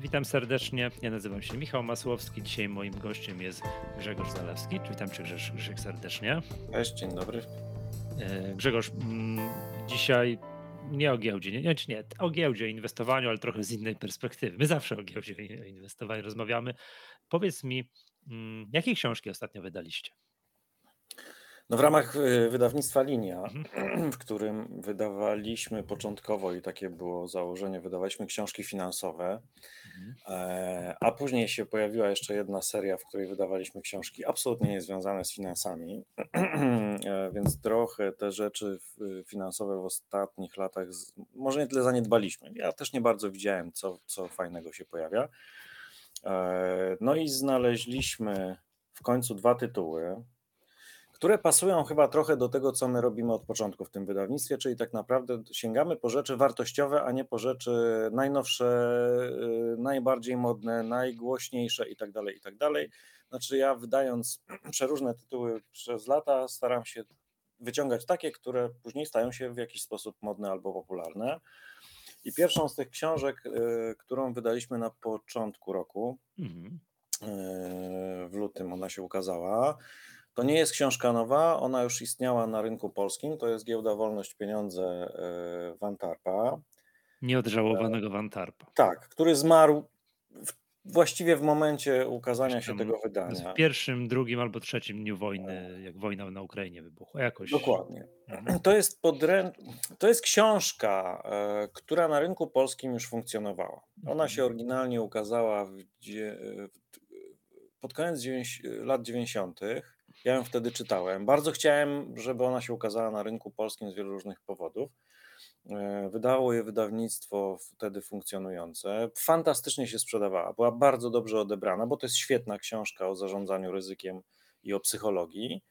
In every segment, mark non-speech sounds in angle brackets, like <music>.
Witam serdecznie. Ja nazywam się Michał Masłowski. Dzisiaj moim gościem jest Grzegorz Zalewski. Witam cię Grzegorz serdecznie. Cześć, dzień dobry. E, Grzegorz, mm, dzisiaj nie o giełdzie, nie, nie, nie, o giełdzie, inwestowaniu, ale trochę z innej perspektywy. My zawsze o giełdzie inwestowaniu rozmawiamy. Powiedz mi, mm, jakie książki ostatnio wydaliście? No w ramach y, wydawnictwa Linia, mhm. <clears throat> w którym wydawaliśmy początkowo i takie było założenie, wydawaliśmy książki finansowe, mhm. e, a później się pojawiła jeszcze jedna seria, w której wydawaliśmy książki absolutnie niezwiązane z finansami, <clears throat> e, więc trochę te rzeczy finansowe w ostatnich latach może nie tyle zaniedbaliśmy. Ja też nie bardzo widziałem, co, co fajnego się pojawia. E, no i znaleźliśmy w końcu dwa tytuły które pasują chyba trochę do tego, co my robimy od początku w tym wydawnictwie, czyli tak naprawdę sięgamy po rzeczy wartościowe, a nie po rzeczy najnowsze, y, najbardziej modne, najgłośniejsze itd. Tak itd. Tak znaczy ja wydając <clears throat> przeróżne tytuły przez lata staram się wyciągać takie, które później stają się w jakiś sposób modne albo popularne. I pierwszą z tych książek, y, którą wydaliśmy na początku roku, mhm. y, w lutym ona się ukazała, to nie jest książka nowa, ona już istniała na rynku polskim. To jest giełda Wolność Pieniądze e, Wantarpa. Nieodżałowanego Wantarpa. Tak, który zmarł w, właściwie w momencie ukazania się tego wydania. W pierwszym, drugim albo trzecim dniu wojny, jak wojna na Ukrainie wybuchła. Jakoś... Dokładnie. Mhm. To jest, podrę... to jest książka, e, która na rynku polskim już funkcjonowała. Ona mhm. się oryginalnie ukazała w, pod koniec lat 90. Ja ją wtedy czytałem. Bardzo chciałem, żeby ona się ukazała na rynku polskim z wielu różnych powodów. E, wydało je wydawnictwo wtedy funkcjonujące. Fantastycznie się sprzedawała. Była bardzo dobrze odebrana, bo to jest świetna książka o zarządzaniu ryzykiem i o psychologii.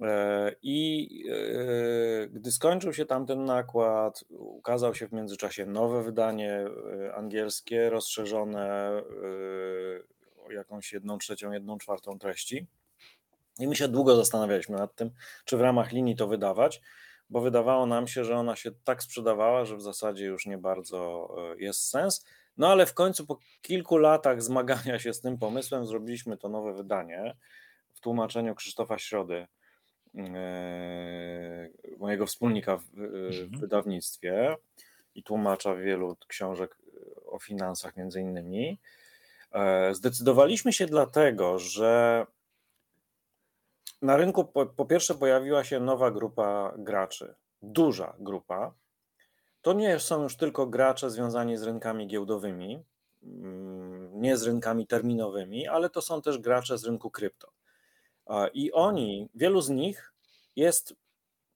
E, I e, gdy skończył się tamten nakład, ukazał się w międzyczasie nowe wydanie angielskie, rozszerzone o jakąś jedną trzecią, jedną czwartą treści. I my się długo zastanawialiśmy nad tym, czy w ramach linii to wydawać, bo wydawało nam się, że ona się tak sprzedawała, że w zasadzie już nie bardzo e, jest sens. No ale w końcu po kilku latach zmagania się z tym pomysłem zrobiliśmy to nowe wydanie w tłumaczeniu Krzysztofa Środy, e, mojego wspólnika w, e, mhm. wydawnictwie i tłumacza wielu książek o finansach między innymi. Zdecydowaliśmy się dlatego, że na rynku po, po pierwsze pojawiła się nowa grupa graczy, duża grupa. To nie są już tylko gracze związani z rynkami giełdowymi, mm, nie z rynkami terminowymi, ale to są też gracze z rynku krypto. I oni, wielu z nich jest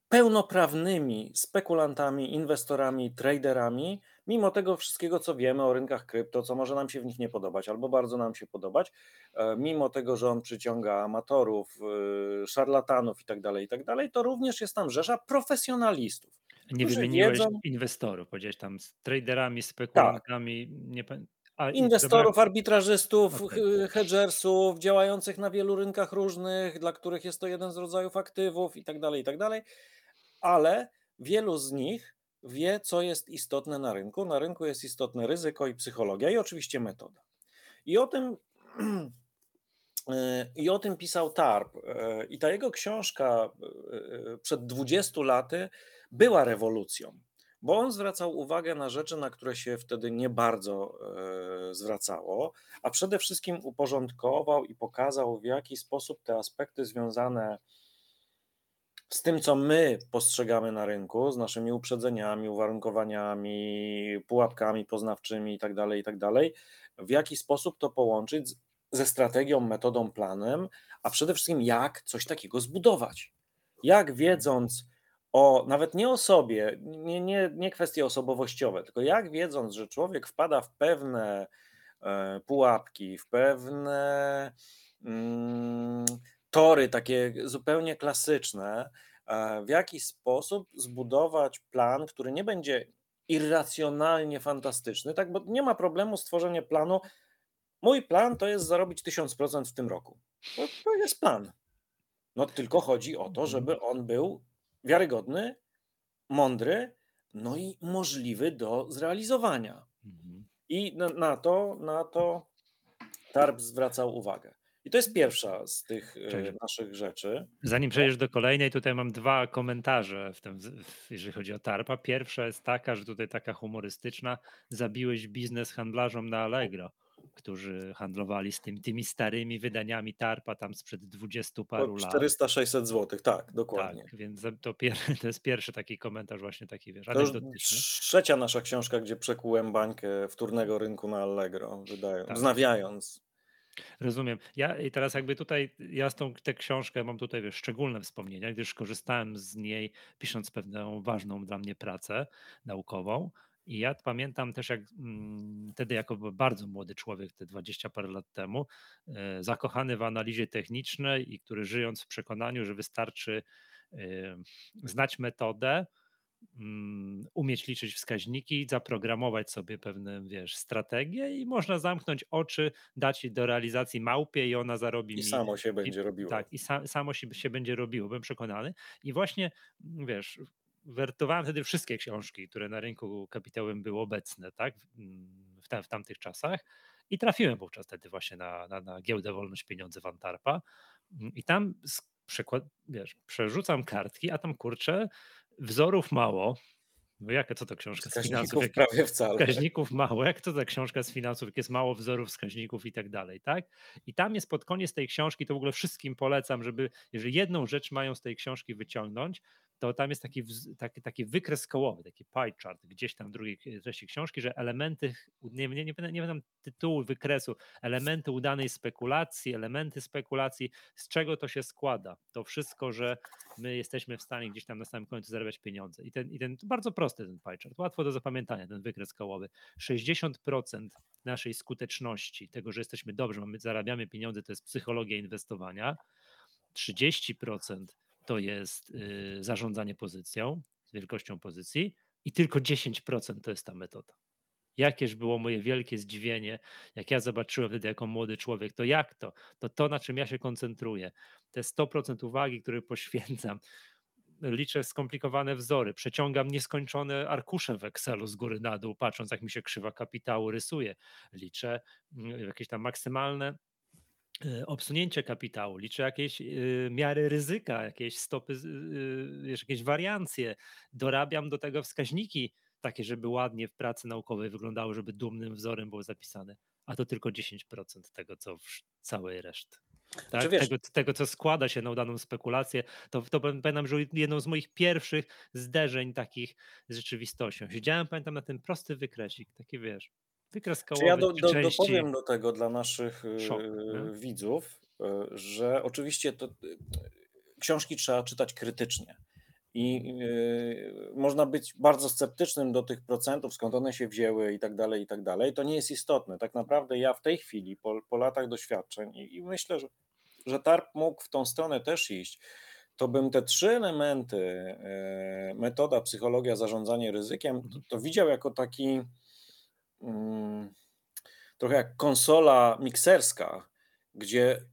pełnoprawnymi spekulantami, inwestorami, traderami, mimo tego wszystkiego, co wiemy o rynkach krypto, co może nam się w nich nie podobać albo bardzo nam się podobać, e, mimo tego, że on przyciąga amatorów, e, szarlatanów i tak dalej, i tak dalej, to również jest tam rzesza profesjonalistów. Nie wymieniłeś wiedzą... inwestorów, powiedziałeś tam z traderami, spekulantami, tak. nie Inwestorów, arbitrażystów, okay. hedgersów, działających na wielu rynkach różnych, dla których jest to jeden z rodzajów aktywów i tak dalej, i tak dalej, ale wielu z nich wie, co jest istotne na rynku. Na rynku jest istotne ryzyko i psychologia, i oczywiście metoda. I o tym, <clears throat> i o tym pisał Tarp. I ta jego książka przed 20 laty była rewolucją, bo on zwracał uwagę na rzeczy, na które się wtedy nie bardzo e, zwracało, a przede wszystkim uporządkował i pokazał, w jaki sposób te aspekty związane z tym, co my postrzegamy na rynku, z naszymi uprzedzeniami, uwarunkowaniami, pułapkami poznawczymi itd., tak itd., tak w jaki sposób to połączyć ze strategią, metodą, planem, a przede wszystkim jak coś takiego zbudować. Jak wiedząc o, nawet nie o sobie, nie, nie, nie kwestie osobowościowe, tylko jak wiedząc, że człowiek wpada w pewne e, pułapki, w pewne mm, tory takie zupełnie klasyczne, w jaki sposób zbudować plan, który nie będzie irracjonalnie fantastyczny, tak, bo nie ma problemu stworzenia planu. Mój plan to jest zarobić 1000% w tym roku. To, to jest plan. No tylko chodzi o to, mhm. żeby on był wiarygodny, mądry, no i możliwy do zrealizowania. Mhm. I na, na to, na to TARP zwracał uwagę. I to jest pierwsza z tych e, Cześć. naszych rzeczy. Zanim przejdziesz do kolejnej, tutaj mam dwa komentarze, w tym, jeżeli chodzi o Tarpa. Pierwsza jest taka, że tutaj taka humorystyczna, zabiłeś biznes handlarzom na Allegro którzy handlowali z tym, tymi starymi wydaniami Tarpa tam sprzed 20 paru lat. 400-600 zł, tak, dokładnie. Tak, więc to, <laughs> to jest pierwszy taki komentarz właśnie taki, wiesz, to już trzecia nasza książka, gdzie przekułem bańkę wtórnego rynku na Allegro, wydają, tak. wznawiając. Rozumiem. Ja i teraz jakby tutaj, ja z tą tę książkę mam tutaj wiesz, szczególne wspomnienia, gdyż korzystałem z niej pisząc pewną ważną dla mnie pracę naukową. I ja pamiętam też, jak mm, wtedy, jako bardzo młody człowiek, te 20 parę lat temu, e, zakochany w analizie technicznej i który żyjąc w przekonaniu, że wystarczy e, znać metodę, umieć liczyć wskaźniki, zaprogramować sobie pewne, wiesz, strategie i można zamknąć oczy, dać do realizacji małpie i ona zarobi I mi. samo się będzie robiło. Tak, i sa, samo się, się będzie robiło, byłem przekonany. I właśnie, wiesz, wertowałem wtedy wszystkie książki, które na rynku kapitałowym były obecne, tak, w, tam, w tamtych czasach. I trafiłem wówczas wtedy właśnie na, na, na giełdę Wolność Pieniądze Wantarpa. I tam przykład, wiesz, przerzucam kartki, a tam kurczę, wzorów mało. No co to książka z finansów? Jak, prawie wcale. Wskaźników mało. Jak to ta książka z finansów, jak jest mało wzorów, wskaźników i tak dalej, tak? I tam jest pod koniec tej książki, to w ogóle wszystkim polecam, żeby, jeżeli jedną rzecz mają z tej książki wyciągnąć, to tam jest taki, taki, taki wykres kołowy, taki pie chart gdzieś tam w drugiej treści książki, że elementy, nie, nie, nie, nie pamiętam tytułu wykresu, elementy udanej spekulacji, elementy spekulacji, z czego to się składa. To wszystko, że my jesteśmy w stanie gdzieś tam na samym końcu zarabiać pieniądze. I ten, i ten bardzo prosty ten pie chart, łatwo do zapamiętania, ten wykres kołowy. 60% naszej skuteczności, tego, że jesteśmy dobrzy, mamy, zarabiamy pieniądze, to jest psychologia inwestowania. 30% to jest y, zarządzanie pozycją, wielkością pozycji i tylko 10% to jest ta metoda. Jakież było moje wielkie zdziwienie, jak ja zobaczyłem wtedy jako młody człowiek, to jak to? To to, na czym ja się koncentruję. Te 100% uwagi, które poświęcam, liczę skomplikowane wzory, przeciągam nieskończone arkusze w Excelu z góry na dół, patrząc jak mi się krzywa kapitału rysuje. Liczę mm, jakieś tam maksymalne obsunięcie kapitału, liczę jakieś y, miary ryzyka, jakieś stopy, y, jakieś wariancje, dorabiam do tego wskaźniki takie, żeby ładnie w pracy naukowej wyglądały, żeby dumnym wzorem było zapisane, a to tylko 10% tego, co w całej reszty. Tak? Wiesz, tego, tego, co składa się na udaną spekulację, to, to pamiętam, że jedną z moich pierwszych zderzeń takich z rzeczywistością. Siedziałem, pamiętam, na ten prosty wykresik, taki wiesz, Wykres Czy ja do, do, dopowiem do tego dla naszych Szok, y, widzów, y, że oczywiście to, y, książki trzeba czytać krytycznie. I y, można być bardzo sceptycznym do tych procentów, skąd one się wzięły i tak dalej, i tak dalej. To nie jest istotne. Tak naprawdę ja w tej chwili, po, po latach doświadczeń, i, i myślę, że, że TARP mógł w tą stronę też iść, to bym te trzy elementy, metoda, psychologia, zarządzanie ryzykiem, to, mhm. to widział jako taki trochę jak konsola mikserska, gdzie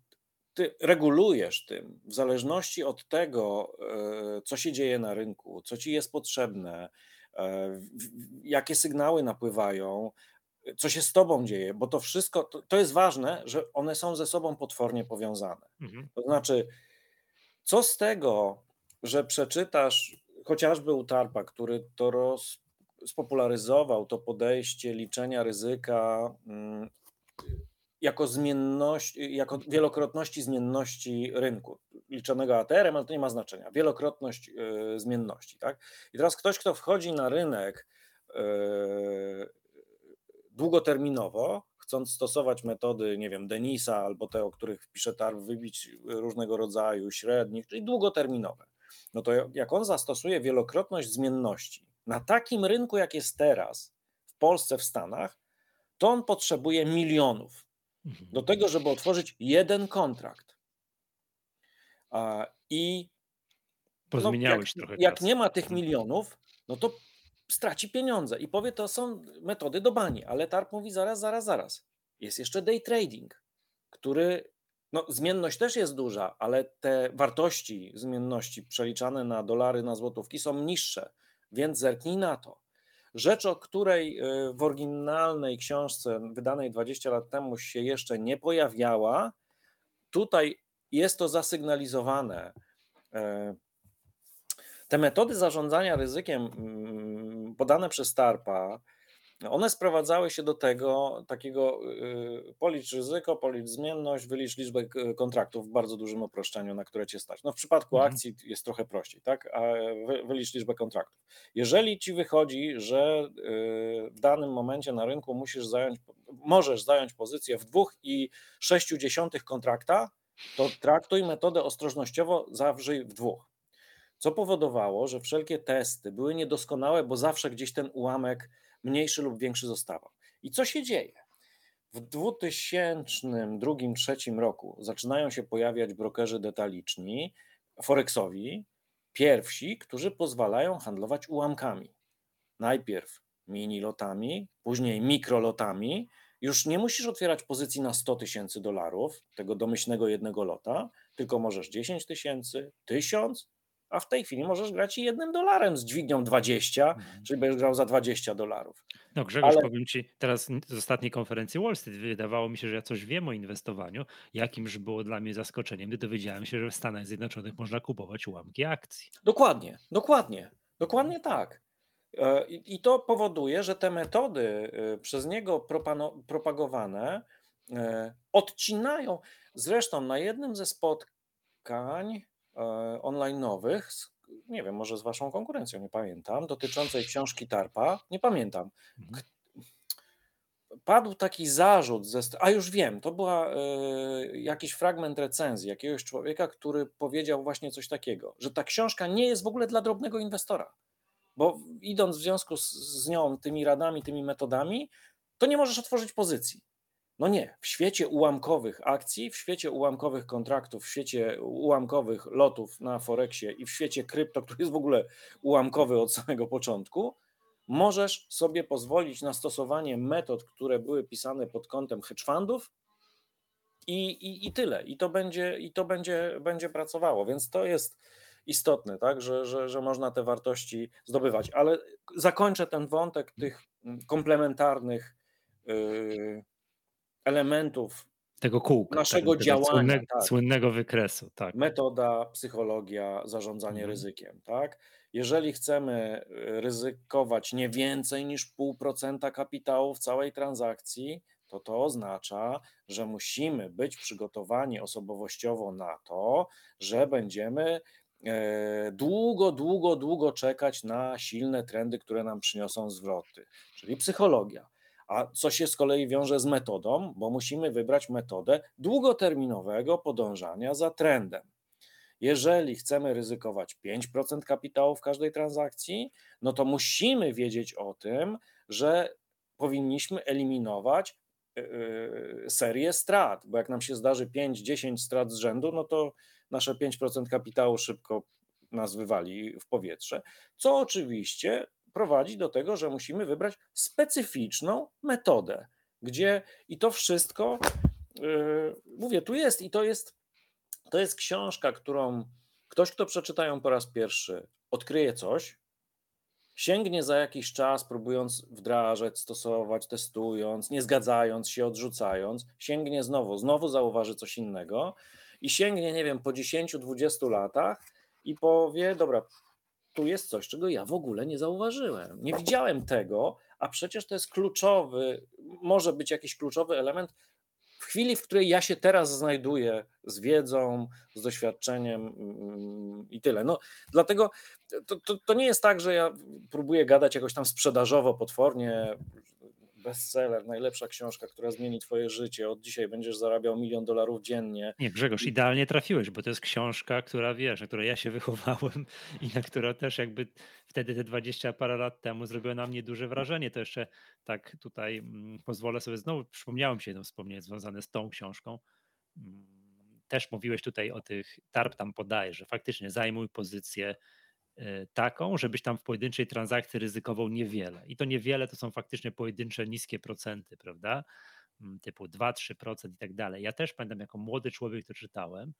ty regulujesz tym w zależności od tego, e, co się dzieje na rynku, co ci jest potrzebne, e, jakie sygnały napływają, co się z tobą dzieje, bo to wszystko, to, to jest ważne, że one są ze sobą potwornie powiązane. Mhm. To znaczy, co z tego, że przeczytasz chociażby u Tarpa, który to roz, spopularyzował to podejście liczenia ryzyka mm, jako zmienność, jako wielokrotności zmienności rynku, liczonego ATR-em, ale to nie ma znaczenia, wielokrotność y, zmienności. Tak? I teraz ktoś, kto wchodzi na rynek y, długoterminowo, chcąc stosować metody, nie wiem, Denisa albo te, o których pisze TARP, wybić różnego rodzaju średnich, czyli długoterminowe, no to jak on zastosuje wielokrotność zmienności, na takim rynku, jak jest teraz, w Polsce, w Stanach, to on potrzebuje milionów mhm. do tego, żeby otworzyć jeden kontrakt. I no, jak, jak nie ma tych mhm. milionów, no to straci pieniądze i powie, to są metody do bani, ale TARP mówi zaraz, zaraz, zaraz. Jest jeszcze day trading, który, no zmienność też jest duża, ale te wartości zmienności przeliczane na dolary, na złotówki są niższe więc zerknij na to, rzecz, o której y, w oryginalnej książce wydanej 20 lat temu się jeszcze nie pojawiała, tutaj jest to zasygnalizowane. E, te metody zarządzania ryzykiem mm, podane przez Starpa, one sprowadzały się do tego takiego y, policz ryzyko, policz zmienność, wylicz liczbę kontraktów w bardzo dużym uproszczeniu, na które cię stać. No w przypadku mhm. akcji jest trochę prościej, tak? A wylicz liczbę kontraktów. Jeżeli ci wychodzi, że y, w danym momencie na rynku musisz zająć, możesz zająć pozycję w dwóch i sześciu dziesiątych kontrakta, to traktuj metodę ostrożnościowo zawrzyj w dwóch. Co powodowało, że wszelkie testy były niedoskonałe, bo zawsze gdzieś ten ułamek mniejszy lub większy zostawał. I co się dzieje? W 2002-2003 roku zaczynają się pojawiać brokerzy detaliczni, forexowi, pierwsi, którzy pozwalają handlować ułamkami. Najpierw mini lotami, później mikrolotami. Już nie musisz otwierać pozycji na 100 tysięcy dolarów, tego domyślnego jednego lota, tylko możesz 10 tysięcy, 1000 a w tej chwili możesz grać i jednym dolarem z dźwignią 20, mhm. czyli będziesz grał za 20 dolarów. No Grzegorz, Ale... powiem Ci, teraz z ostatniej konferencji Wall Street wydawało mi się, że ja coś wiem o inwestowaniu, jakimż było dla mnie zaskoczeniem, gdy dowiedziałem się, że w Stanach Zjednoczonych można kupować ułamki akcji. Dokładnie, dokładnie, dokładnie tak. E, I to powoduje, że te metody e, przez niego propagowane e, odcinają. Zresztą na jednym ze spotkań online'owych, nie wiem, może z waszą konkurencją, nie pamiętam, dotyczącej książki Tarpa, nie pamiętam. Mhm. Padł taki zarzut, ze, a już wiem, to była y, jakiś fragment recenzji jakiegoś człowieka, który powiedział właśnie coś takiego, że ta książka nie jest w ogóle dla drobnego inwestora, bo idąc w związku z, z nią, tymi radami, tymi metodami, to nie możesz otworzyć pozycji. No nie, w świecie ułamkowych akcji, w świecie ułamkowych kontraktów, w świecie ułamkowych lotów na Forexie i w świecie krypto, który jest w ogóle ułamkowy od samego początku, możesz sobie pozwolić na stosowanie metod, które były pisane pod kątem hedge fundów i, i, i tyle. I to, będzie, i to będzie, będzie pracowało. Więc to jest istotne, tak, że, że, że można te wartości zdobywać. Ale zakończę ten wątek tych komplementarnych. Yy, elementów tego kółka, naszego tego, działania. Słynnego, tak. słynnego wykresu. Tak. Metoda, psychologia, zarządzanie mhm. ryzykiem. Tak? Jeżeli chcemy y, ryzykować nie więcej niż pół procenta kapitału w całej transakcji, to to oznacza, że musimy być przygotowani osobowościowo na to, że będziemy e, długo, długo, długo czekać na silne trendy, które nam przyniosą zwroty, czyli psychologia. A co się z kolei wiąże z metodą, bo musimy wybrać metodę długoterminowego podążania za trendem. Jeżeli chcemy ryzykować 5% kapitału w każdej transakcji, no to musimy wiedzieć o tym, że powinniśmy eliminować e, e, serię strat, bo jak nam się zdarzy 5-10 strat z rzędu, no to nasze 5% kapitału szybko nas wywali w powietrze, co oczywiście prowadzi do tego, że musimy wybrać specyficzną metodę, gdzie i to wszystko, yy, mówię, tu jest i to jest, to jest książka, którą ktoś, kto przeczyta ją po raz pierwszy, odkryje coś, sięgnie za jakiś czas, próbując wdrażać, stosować, testując, nie zgadzając się, odrzucając, sięgnie znowu, znowu zauważy coś innego i sięgnie, nie wiem, po 10-20 latach i powie, dobra, tu jest coś, czego ja w ogóle nie zauważyłem. Nie widziałem tego, a przecież to jest kluczowy, może być jakiś kluczowy element w chwili, w której ja się teraz znajduję z wiedzą, z doświadczeniem mm, i tyle. No, dlatego to, to, to nie jest tak, że ja próbuję gadać jakoś tam sprzedażowo, potwornie, bestseller, najlepsza książka, która zmieni twoje życie. Od dzisiaj będziesz zarabiał milion dolarów dziennie. Nie, Grzegorz, idealnie trafiłeś, bo to jest książka, która wiesz, na której ja się <laughs> wychowałem i na która też jakby wtedy te 20 parę lat temu zrobiła na mnie duże wrażenie. To jeszcze tak tutaj mm, pozwolę sobie znowu, przypomniałem się jedno wspomnienie związane z tą książką. Mm, też mówiłeś tutaj o tych, Tarp tam podaje, że faktycznie zajmuj pozycję taką, żebyś tam w pojedynczej transakcji ryzykował niewiele. I to niewiele to są faktycznie pojedyncze niskie procenty, prawda? Mm, typu 2-3% i tak dalej. Ja też pamiętam, jako młody człowiek to czytałem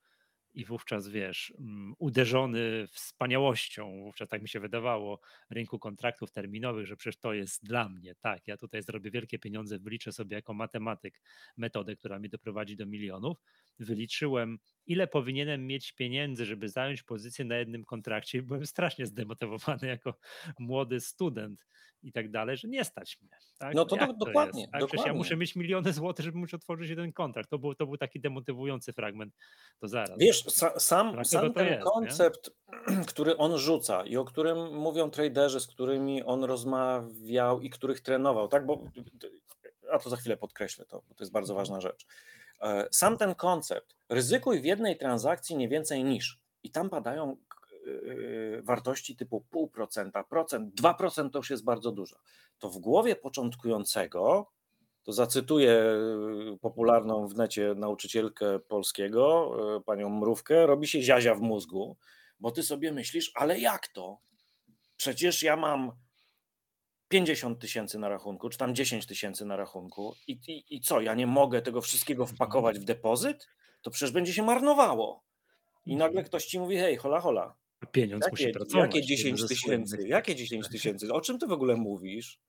i wówczas wiesz, mm, uderzony wspaniałością, wówczas tak mi się wydawało, rynku kontraktów terminowych, że przecież to jest dla mnie, tak, ja tutaj zrobię wielkie pieniądze, wyliczę sobie jako matematyk metodę, która mi doprowadzi do milionów, wyliczyłem, ile powinienem mieć pieniędzy, żeby zająć pozycję na jednym kontrakcie i byłem strasznie zdemotywowany jako młody student i tak dalej, że nie stać mnie. Tak? No to, to dokładnie. Tak? dokładnie. ja muszę mieć miliony złotych, żeby móc otworzyć jeden kontrakt. To był, to był taki demotywujący fragment. To zaraz. Wiesz, sa, sam, sam ten jest, koncept, nie? <clears throat> który on rzuca i o którym mówią traderzy, z którymi on rozmawiał i których trenował, tak? Bo a to za chwilę podkreślę to, bo to jest bardzo ważna rzecz. E, sam ten koncept, ryzykuj w jednej transakcji nie więcej niż, i tam padają e, wartości typu 0,5%, procent, 2% to już jest bardzo dużo. To w głowie początkującego, to zacytuję e, popularną w necie nauczycielkę polskiego, panią Mrówkę, robi się ziazia w mózgu, bo ty sobie myślisz, ale jak to? Przecież ja mam 50 tysięcy na rachunku, czy tam 10 tysięcy na rachunku i, i, i co, ja nie mogę tego wszystkiego wpakować w depozyt? To przecież będzie się marnowało. I nagle mhm. ktoś ci mówi, hej, hola, hola. Pieniądz jakie, musi pracować. Jakie 10 tysięcy? Jakie 10 tysięcy? O czym ty w ogóle mówisz?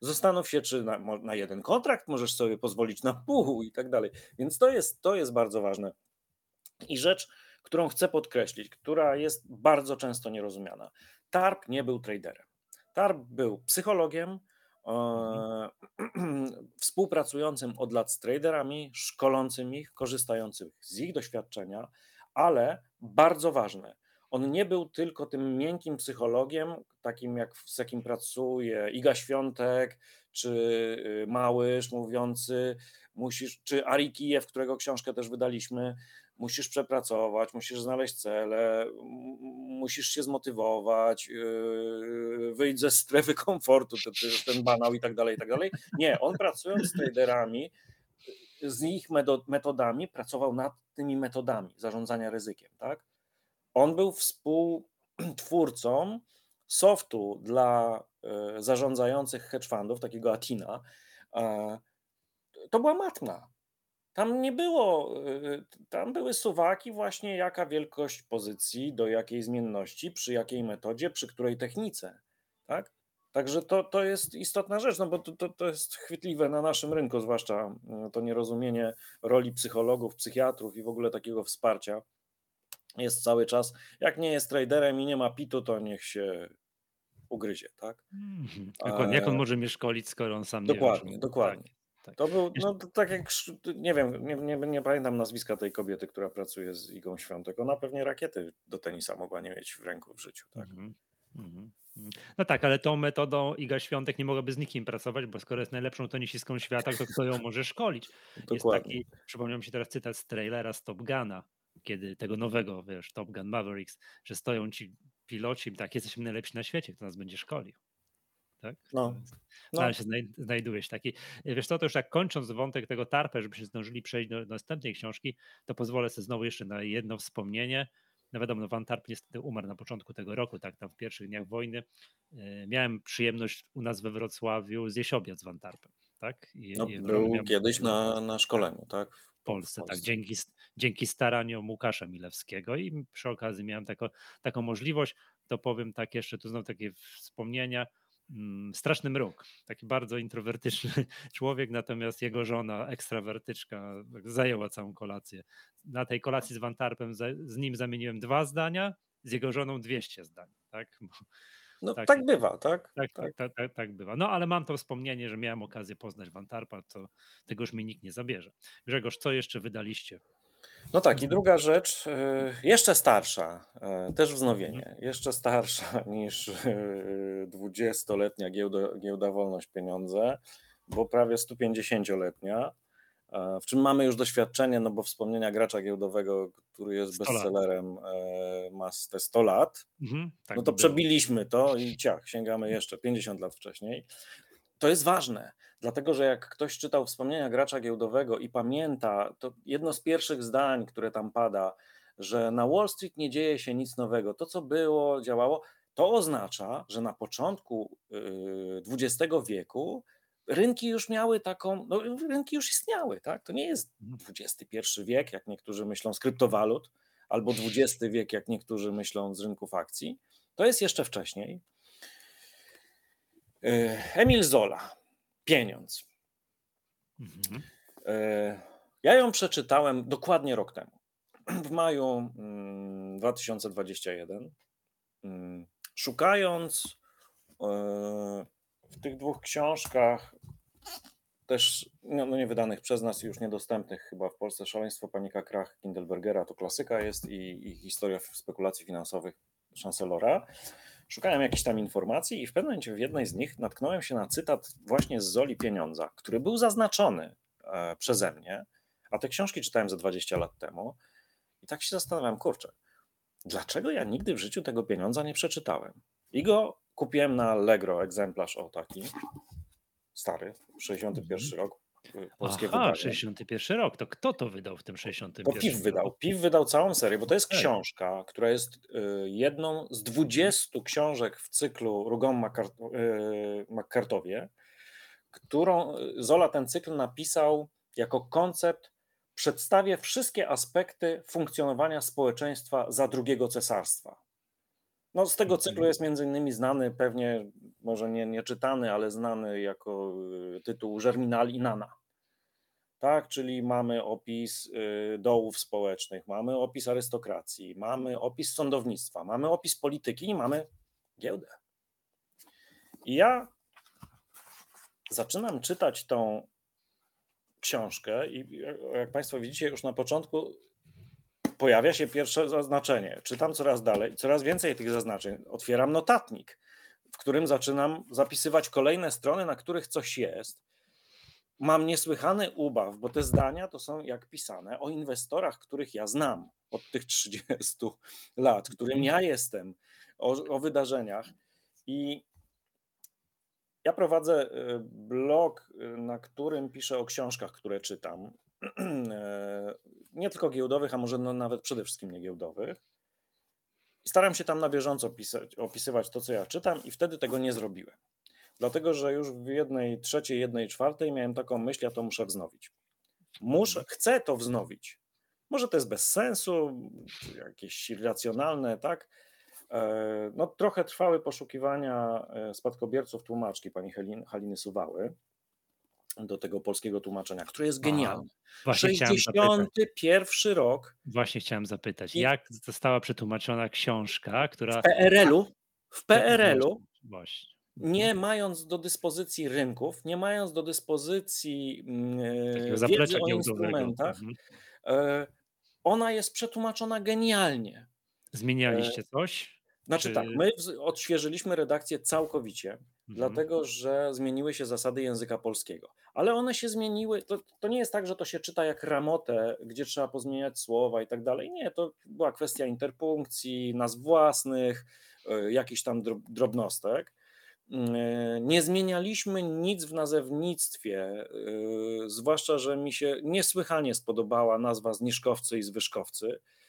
Zastanów się, czy na, na, jeden kontrakt możesz sobie pozwolić na pół i tak dalej. Więc to jest, to jest bardzo ważne. I rzecz, którą chcę podkreślić, która jest bardzo często nierozumiana. TARP nie był traderem. Tarp był psychologiem, e, <clears throat> współpracującym od lat z traderami, szkolącym ich, korzystających z ich doświadczenia, ale bardzo ważne, on nie był tylko tym miękkim psychologiem, takim jak z jakim pracuje Iga Świątek, czy y, Małysz mówiący, musisz, czy Ari Kijew, którego książkę też wydaliśmy, musisz przepracować, musisz znaleźć cele, musisz się zmotywować, yy, wyjść ze strefy komfortu, ten banał i tak dalej, i tak dalej. Nie, on pracując z traderami, z ich metodami, pracował nad tymi metodami zarządzania ryzykiem, tak? On był współtwórcą softu dla e, zarządzających hedge fundów, takiego Atina. To była matma. Tam nie było, y, tam były suwaki właśnie jaka wielkość pozycji, do jakiej zmienności, przy jakiej metodzie, przy której technice, tak? Także to, to jest istotna rzecz, no bo to, to, to jest chwytliwe na naszym rynku, zwłaszcza y, to nierozumienie roli psychologów, psychiatrów i w ogóle takiego wsparcia jest cały czas. Jak nie jest traderem i nie ma pitu, to niech się ugryzie, tak? Mhm. Dokładnie. Jak on może mnie szkolić, skoro on sam dokładnie, nie? Dokładnie, dokładnie. Tak. To był, no tak jak, nie wiem, nie, nie, nie, pamiętam nazwiska tej kobiety, która pracuje z Igą Świątek. Ona pewnie rakiety do tenisa mogła nie mieć w ręku w życiu, tak? Mm -hmm. No tak, ale tą metodą Iga Świątek nie mogłaby z nikim pracować, bo skoro jest najlepszą tenisistką świata, to kto ją może szkolić? <laughs> Jest taki, przypomniał mi się teraz cytat z trailera z Top Guna, kiedy tego nowego, wiesz, Top Gun Mavericks, że stoją ci piloci, tak, jesteśmy najlepsi na świecie, kto nas będzie szkolił tak? No. no. się znajdujesz taki. Wiesz co, to już tak kończąc wątek tego tarpę, żebyśmy zdążyli przejść do, następnej książki, to pozwolę sobie znowu jeszcze na jedno wspomnienie. No wiadomo, no Van Tarp niestety umarł na początku tego roku, tak, tam w pierwszych dniach wojny. E, miałem przyjemność u nas we Wrocławiu zjeść obiad z Van Tarpem, tak? I, no, i był kiedyś na, na szkoleniu, tak? W Polsce, Polsce, tak, dzięki, dzięki staraniom Łukasza Milewskiego i przy okazji miałem tako, taką możliwość, to powiem tak jeszcze, tu znowu takie wspomnienia, straszny mruk, taki bardzo introwertyczny <laughs> człowiek, natomiast jego żona, ekstrawertyczka, zajęła całą kolację. Na tej kolacji z Van Tarpem z nim zamieniłem dwa zdania, z jego żoną 200 zdań. Tak? No tak, tak bywa, tak? Tak, tak. Tak, tak? tak, bywa. No ale mam to wspomnienie, że miałem okazję poznać Van Tarpa, to tego już mi nikt nie zabierze. Grzegorz, co jeszcze wydaliście? No tak, i druga rzecz, y, jeszcze starsza, y, też wznowienie, jeszcze starsza <laughs> niż 20-letnia y, giełda, giełda Wolność Pieniądze, bo prawie 150-letnia, w czym mamy już doświadczenie, no bo wspomnienia gracza giełdowego, który jest bestsellerem, ma te 100 lat, mhm, tak no to przebiliśmy to i ciach, sięgamy jeszcze 50 lat wcześniej. To jest ważne, dlatego że jak ktoś czytał wspomnienia gracza giełdowego i pamięta, to jedno z pierwszych zdań, które tam pada, że na Wall Street nie dzieje się nic nowego. To, co było, działało, to oznacza, że na początku XX yy, wieku rynki już miały taką, no rynki już istniały, tak? To nie jest XXI wiek, jak niektórzy myślą, z kryptowalut, albo XX wiek, jak niektórzy myślą z rynków akcji. To jest jeszcze wcześniej. E, Emil Zola, Pieniądz. Mhm. E, ja ją przeczytałem dokładnie rok temu, w maju 2021, mm, mm, szukając e, w tych dwóch książkach, też no, no nie wydanych przez nas i już niedostępnych chyba w Polsce, Szaleństwo, Panika, Krach Kindelbergera, to klasyka jest i, i historia spekulacji finansowych Chancelora. Szukałem jakichś tam informacji i w pewnym momencie w jednej z nich natknąłem się na cytat właśnie z Zoli Pieniądza, który był zaznaczony e, przeze mnie, a te książki czytałem za 20 lat temu i tak się zastanawiam, kurczę, dlaczego ja nigdy w życiu tego pieniądza nie przeczytałem? I go kupiłem na Allegro, egzemplarz o taki, stary, 61 mhm. rok, polskie Aha, wydanie. 61 rok, to kto to wydał w tym 61 Bo PIW wydał. PIW wydał całą serię, bo to jest książka, która jest y, jedną z 20 książek w cyklu Rugon y, McCartowie, którą Zola ten cykl napisał jako koncept przedstawię wszystkie aspekty funkcjonowania społeczeństwa za drugiego cesarstwa. No, z tego cyklu jest między innymi znany, pewnie może nie, nie czytany, ale znany jako y, tytuł Germinal i Nana. Tak, czyli mamy opis y, dołów społecznych, mamy opis arystokracji, mamy opis sądownictwa, mamy opis polityki i mamy giełdę. I ja zaczynam czytać tą książkę i jak Państwo widzicie, już na początku pojawia się pierwsze zaznaczenie. Czytam coraz dalej, coraz więcej tych zaznaczeń. Otwieram notatnik, w którym zaczynam zapisywać kolejne strony, na których coś jest. Mam niesłychany ubaw, bo te zdania to są jak pisane o inwestorach, których ja znam od tych 30 lat, którym ja jestem, o, o wydarzeniach. I ja prowadzę y, blog, y, na którym piszę o książkach, które czytam. <clears throat> E, nie tylko giełdowych, a może no nawet przede wszystkim niegiełdowych. I staram się tam na bieżąco pisać, opisywać to, co ja czytam, i wtedy tego nie zrobiłem. Dlatego, że już w jednej trzeciej, jednej czwartej miałem taką myśl, ja to muszę wznowić. Muszę, chcę to wznowić. Może to jest bez sensu, jakieś irracjonalne, tak? E, no, trochę trwały poszukiwania e, spadkobierców tłumaczki pani Haliny Suwały do tego polskiego tłumaczenia, które jest genialne. A, 61 rok. Właśnie chciałem zapytać, jak została przetłumaczona książka, która. W PRL-u, w PRL-u, nie mając do dyspozycji rynków, nie mając do dyspozycji mm, wiedzy o instrumentach, mhm. E, ona jest przetłumaczona genialnie. Zmienialiście coś? Znaczy Czy... tak, my odświeżyliśmy redakcję całkowicie, mhm. dlatego że zmieniły się zasady języka polskiego. Ale one się zmieniły, to, to nie jest tak, że to się czyta jak ramotę, gdzie trzeba pozmieniać słowa i tak dalej. Nie, to była kwestia interpunkcji, nazw własnych, y, jakichś tam drobnostek. Y, nie zmienialiśmy nic w nazewnictwie, y, zwłaszcza, że mi się niesłychanie spodobała nazwa zniżkowcy i zwyżkowcy E,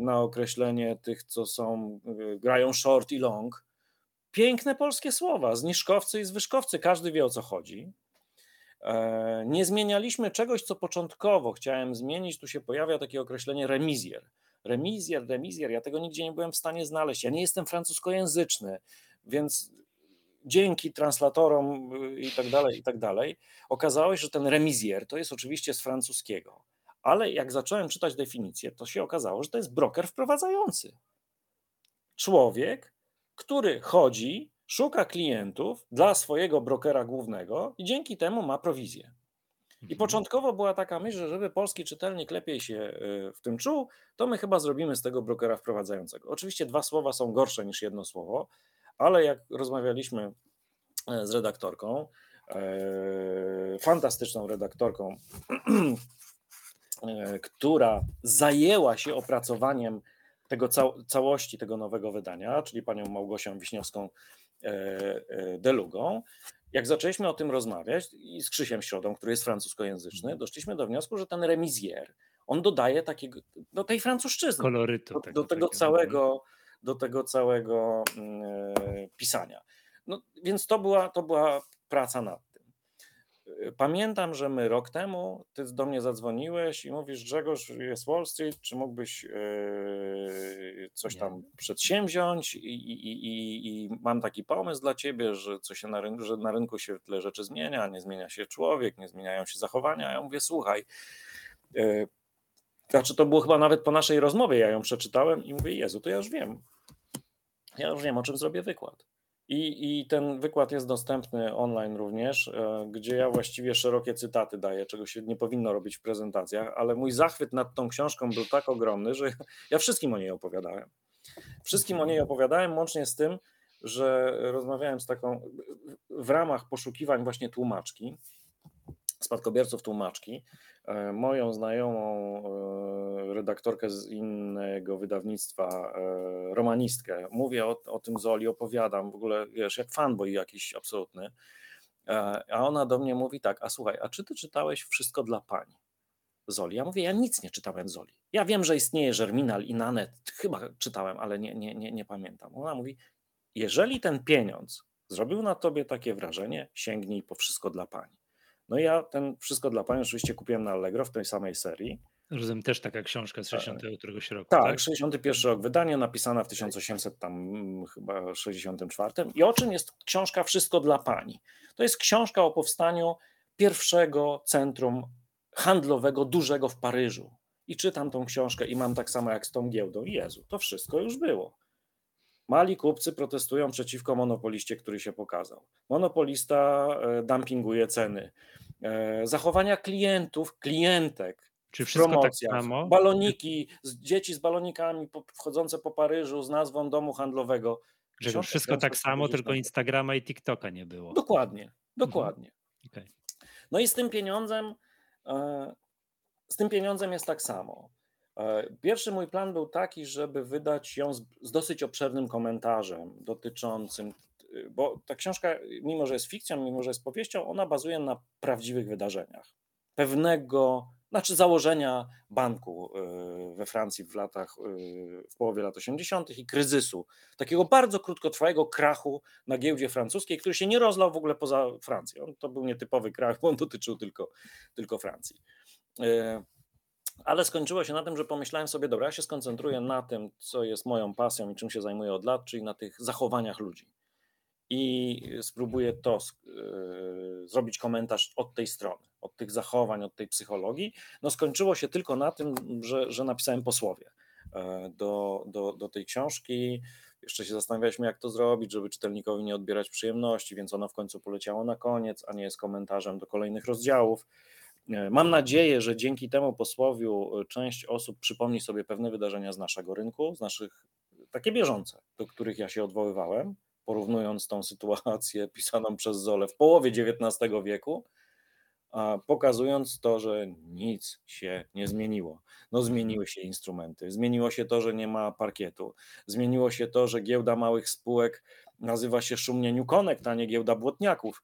na określenie tych, co są, e, grają short i long. Piękne polskie słowa, zniżkowcy i zwyżkowcy, każdy wie o co chodzi. E, nie zmienialiśmy czegoś, co początkowo chciałem zmienić. Tu się pojawia takie określenie remizjer. Remizjer, remizjer, ja tego nigdzie nie byłem w stanie znaleźć. Ja nie jestem francuskojęzyczny, więc dzięki translatorom i tak dalej, i tak dalej, okazało się, że ten remizjer to jest oczywiście z francuskiego ale jak zacząłem czytać definicję, to się okazało, że to jest broker wprowadzający. Człowiek, który chodzi, szuka klientów dla swojego brokera głównego i dzięki temu ma prowizję. I mhm. początkowo była taka myśl, że żeby polski czytelnik lepiej się y, w tym czuł, to my chyba zrobimy z tego brokera wprowadzającego. Oczywiście dwa słowa są gorsze niż jedno słowo, ale jak rozmawialiśmy e, z redaktorką, e, fantastyczną redaktorką <clears throat> która zajęła się opracowaniem tego całości tego nowego wydania, czyli panią Małgosią Wiśniowską e, e, Delugą. Jak zaczęliśmy o tym rozmawiać i z Krzysiem Środą, który jest francuskojęzyczny, mhm. doszliśmy do wniosku, że ten remizier, on dodaje takiego, do tej francuszczyzny, kolorytu, do, do tego całego, do tego całego mm, pisania. No, więc to była, to była praca nad. Pamiętam, że my rok temu ty do mnie zadzwoniłeś i mówisz, Grzegorz, jest Wall Street, czy mógłbyś yy, coś tam przedsięwziąć I, i, i, i, mam taki pomysł dla ciebie, że, co się na rynku, że na rynku się tyle rzeczy zmienia, nie zmienia się człowiek, nie zmieniają się zachowania. Ja mówię, słuchaj, yy, znaczy to było chyba nawet po naszej rozmowie, ja ją przeczytałem i mówię, Jezu, to ja już wiem. Ja już wiem, o czym zrobię wykład. I, I ten wykład jest dostępny online również, e, gdzie ja właściwie szerokie cytaty daję, czego się nie powinno robić w prezentacjach, ale mój zachwyt nad tą książką był tak ogromny, że <laughs> ja wszystkim o niej opowiadałem. Wszystkim o niej opowiadałem, łącznie z tym, że rozmawiałem z taką w ramach poszukiwań właśnie tłumaczki, spadkobierców tłumaczki, e, moją znajomą e, redaktorkę z innego wydawnictwa, e, romanistkę. Mówię o, o tym Zoli, opowiadam w ogóle, wiesz, jak fanboy jakiś absolutny. A ona do mnie mówi tak, a słuchaj, a czy ty czytałeś Wszystko dla Pani? Zoli. Ja mówię, ja nic nie czytałem Zoli. Ja wiem, że istnieje Germinal i Nanet, chyba czytałem, ale nie, nie, nie, nie pamiętam. Ona mówi, jeżeli ten pieniądz zrobił na tobie takie wrażenie, sięgnij po Wszystko dla Pani. No ja ten Wszystko dla Pani oczywiście kupiłem na Allegro w tej samej serii. Rozumiem, też taka książka z 60 tak. któregoś roku. Tak, tak, 61 rok wydania, napisana w 1800 tam mm, chyba 64. I o czym jest książka Wszystko dla Pani? To jest książka o powstaniu pierwszego centrum handlowego, dużego w Paryżu. I czytam tą książkę i mam tak samo jak z tą giełdą. Jezu, to wszystko już było. Mali kupcy protestują przeciwko monopoliście, który się pokazał. Monopolista e, dumpinguje ceny. E, zachowania klientów, klientek, czy wszystko tak samo? Baloniki, dzieci z balonikami wchodzące po Paryżu z nazwą domu handlowego. Że wszystko tak samo, tylko Instagrama i TikToka nie było. Dokładnie, mhm. dokładnie. Mhm. Okay. No i z tym pieniądzem, e, z tym pieniądzem jest tak samo. E, pierwszy mój plan był taki, żeby wydać ją z, z dosyć obszernym komentarzem dotyczącym, bo ta książka, mimo że jest fikcją, mimo że jest powieścią, ona bazuje na prawdziwych wydarzeniach. Pewnego, znaczy założenia banku e, we Francji w latach, e, w połowie lat 80. i kryzysu, takiego bardzo krótkotrwałego krachu na giełdzie francuskiej, który się nie rozlał w ogóle poza Francją. To był nietypowy krach, bo on dotyczył tylko, tylko Francji. Ale skończyło się na tym, że pomyślałem sobie, dobra, ja się skoncentruję na tym, co jest moją pasją i czym się zajmuję od lat, czyli na tych zachowaniach ludzi. I spróbuję to yy, zrobić komentarz od tej strony, od tych zachowań, od tej psychologii. No skończyło się tylko na tym, że, że napisałem posłowie yy, do, do, do tej książki. Jeszcze się zastanawialiśmy, jak to zrobić, żeby czytelnikowi nie odbierać przyjemności, więc ono w końcu poleciało na koniec, a nie jest komentarzem do kolejnych rozdziałów. E, mam nadzieję, że dzięki temu posłowiu e, część osób przypomni sobie pewne wydarzenia z naszego rynku, z naszych takie bieżące, do których ja się odwoływałem, porównując tą sytuację <laughs> pisaną przez Zole w połowie XIX wieku, pokazując to, że nic się nie zmieniło. No zmieniły się instrumenty, zmieniło się to, że nie ma parkietu, zmieniło się to, że giełda małych spółek nazywa się szumnie New Connect, a nie giełda błotniaków,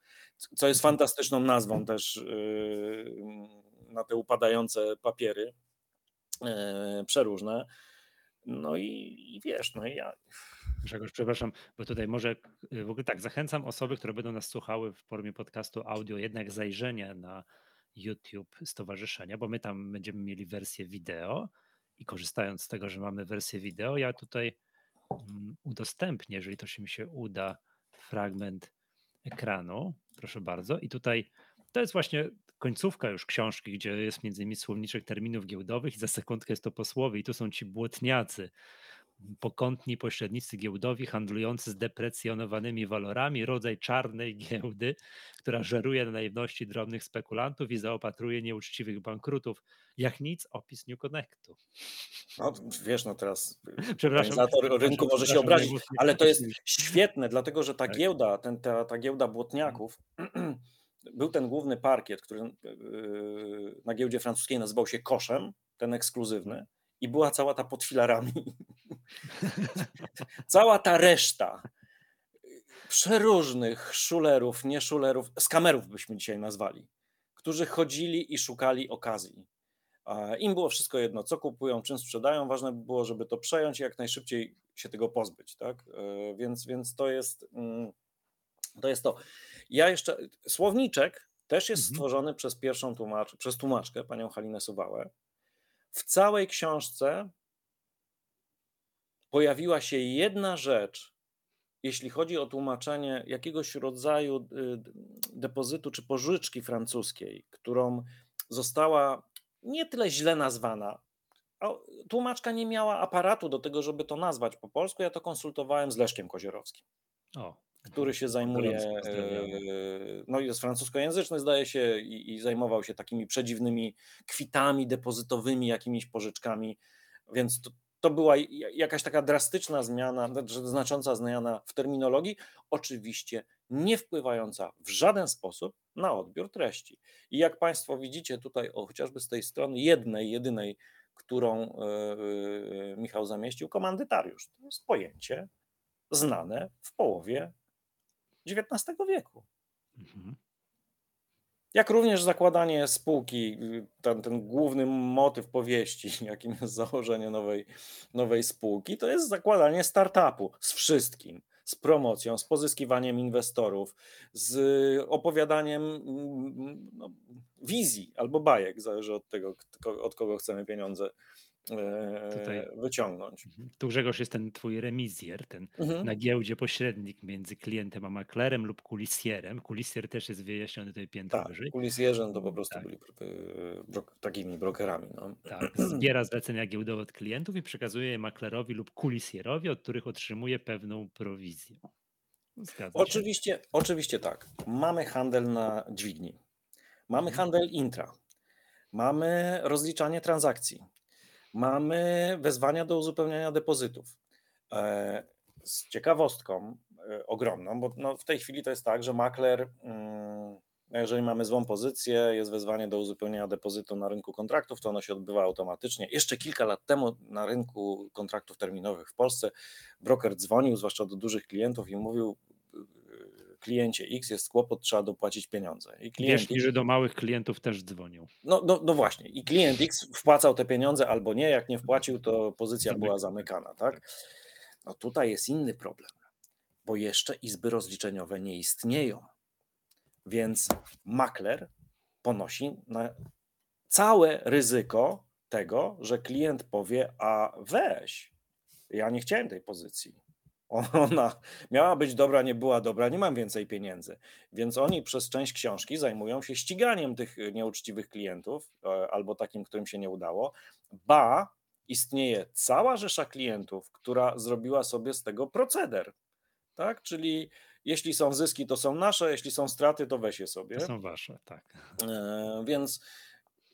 co jest fantastyczną nazwą też yy, na te upadające papiery yy, przeróżne. No i, i wiesz, no i ja. Grzegorz, przepraszam, bo tutaj może w ogóle tak, zachęcam osoby, które będą nas słuchały w formie podcastu audio, jednak zajrzenia na YouTube Stowarzyszenia, bo my tam będziemy mieli wersję wideo i korzystając z tego, że mamy wersję wideo, ja tutaj udostępnię, jeżeli to się mi się uda, fragment ekranu. Proszę bardzo. I tutaj to jest właśnie końcówka już książki, gdzie jest między innymi słowniczek terminów giełdowych i za sekundkę jest to posłowie i tu są ci błotniacy, pokątni pośrednicy giełdowi handlujący z deprecjonowanymi walorami, rodzaj czarnej giełdy, która żeruje na naiwności drobnych spekulantów i zaopatruje nieuczciwych bankrutów. Jak nic, opis New Connectu. No wiesz, no teraz organizator rynku może się obrazić, ale to jest świetne, dlatego że ta tak. giełda, ten, ta, ta giełda błotniaków, <clears throat> był ten główny parkiet, który yy, na giełdzie francuskiej nazywał się Koszem, ten ekskluzywny, i była cała ta pod filarami. <laughs> cała ta reszta przeróżnych szulerów, nie szulerów, skamerów byśmy dzisiaj nazwali, którzy chodzili i szukali okazji. Im było wszystko jedno, co kupują, czym sprzedają, ważne było, żeby to przejąć i jak najszybciej się tego pozbyć. Tak? E, więc, więc to, jest, mm, to jest to. Ja jeszcze, słowniczek też jest mhm. stworzony przez pierwszą tłumacz, przez tłumaczkę, panią Halinę Suwałę. W całej książce pojawiła się jedna rzecz, jeśli chodzi o tłumaczenie jakiegoś rodzaju y, depozytu czy pożyczki francuskiej, którą została nie tyle źle nazwana, a tłumaczka nie miała aparatu do tego, żeby to nazwać po polsku. Ja to konsultowałem z Leszkiem Kozierowskim. O, który się zajmuje, e, no jest francuskojęzyczny zdaje się i, i, zajmował się takimi przedziwnymi kwitami depozytowymi, jakimiś pożyczkami, więc to, to była jakaś taka drastyczna zmiana, znacząca zmiana w terminologii, oczywiście nie wpływająca w żaden sposób na odbiór treści. I jak Państwo widzicie tutaj, o, chociażby z tej strony jednej, jedynej, którą yy, Michał zamieścił, komandytariusz, to jest pojęcie znane w połowie XIX wieku. Mhm. Jak również zakładanie spółki, ten, ten główny motyw powieści, <laughs> jakim jest założenie nowej, nowej spółki, to jest zakładanie startupu z wszystkim. Z promocją, z pozyskiwaniem inwestorów, z opowiadaniem no, wizji albo bajek, zależy od tego, od kogo chcemy pieniądze Tutaj. E, wyciągnąć. Mhm. Tu Grzegorz jest ten twój remizjer, ten mhm. na giełdzie pośrednik między klientem a maklerem lub kulisjerem. Kulisjer też jest wyjaśniony tutaj piętro tak, wyżej. Kulisjerzem to po prostu tak. byli brok, takimi brokerami. No. Tak, zbiera zlecenia giełdowe od klientów i przekazuje je maklerowi lub kulisjerowi, od których otrzymuje pewną prowizję. Zgadza oczywiście, się? oczywiście tak. Mamy handel na dźwigni. Mamy mhm. handel intra. Mamy rozliczanie transakcji mamy wezwania do uzupełniania depozytów. E, z ciekawostką e, ogromną, bo no w tej chwili to jest tak, że makler, mm, jeżeli mamy złą pozycję, jest wezwanie do uzupełnienia depozytu na rynku kontraktów, to ono się odbywa automatycznie. Jeszcze kilka lat temu na rynku kontraktów terminowych w Polsce broker dzwonił, zwłaszcza do dużych klientów i mówił, kliencie X jest kłopot, trzeba dopłacić pieniądze. I klient Wiesz, że do małych klientów też dzwonią. No, no, no właśnie. I klient X wpłacał te pieniądze albo nie. Jak nie wpłacił, to pozycja była zamykana. Tak? No tutaj jest inny problem, bo jeszcze izby rozliczeniowe nie istnieją. Więc makler ponosi całe ryzyko tego, że klient powie: A weź, ja nie chciałem tej pozycji. <laughs> Ona miała być dobra, nie była dobra, nie mam więcej pieniędzy. Więc oni przez część książki zajmują się ściganiem tych nieuczciwych klientów e, albo takim, którym się nie udało. Ba, istnieje cała rzesza klientów, która zrobiła sobie z tego proceder. Tak? Czyli jeśli są zyski, to są nasze, jeśli są straty, to weź je sobie. To są wasze, tak. E, więc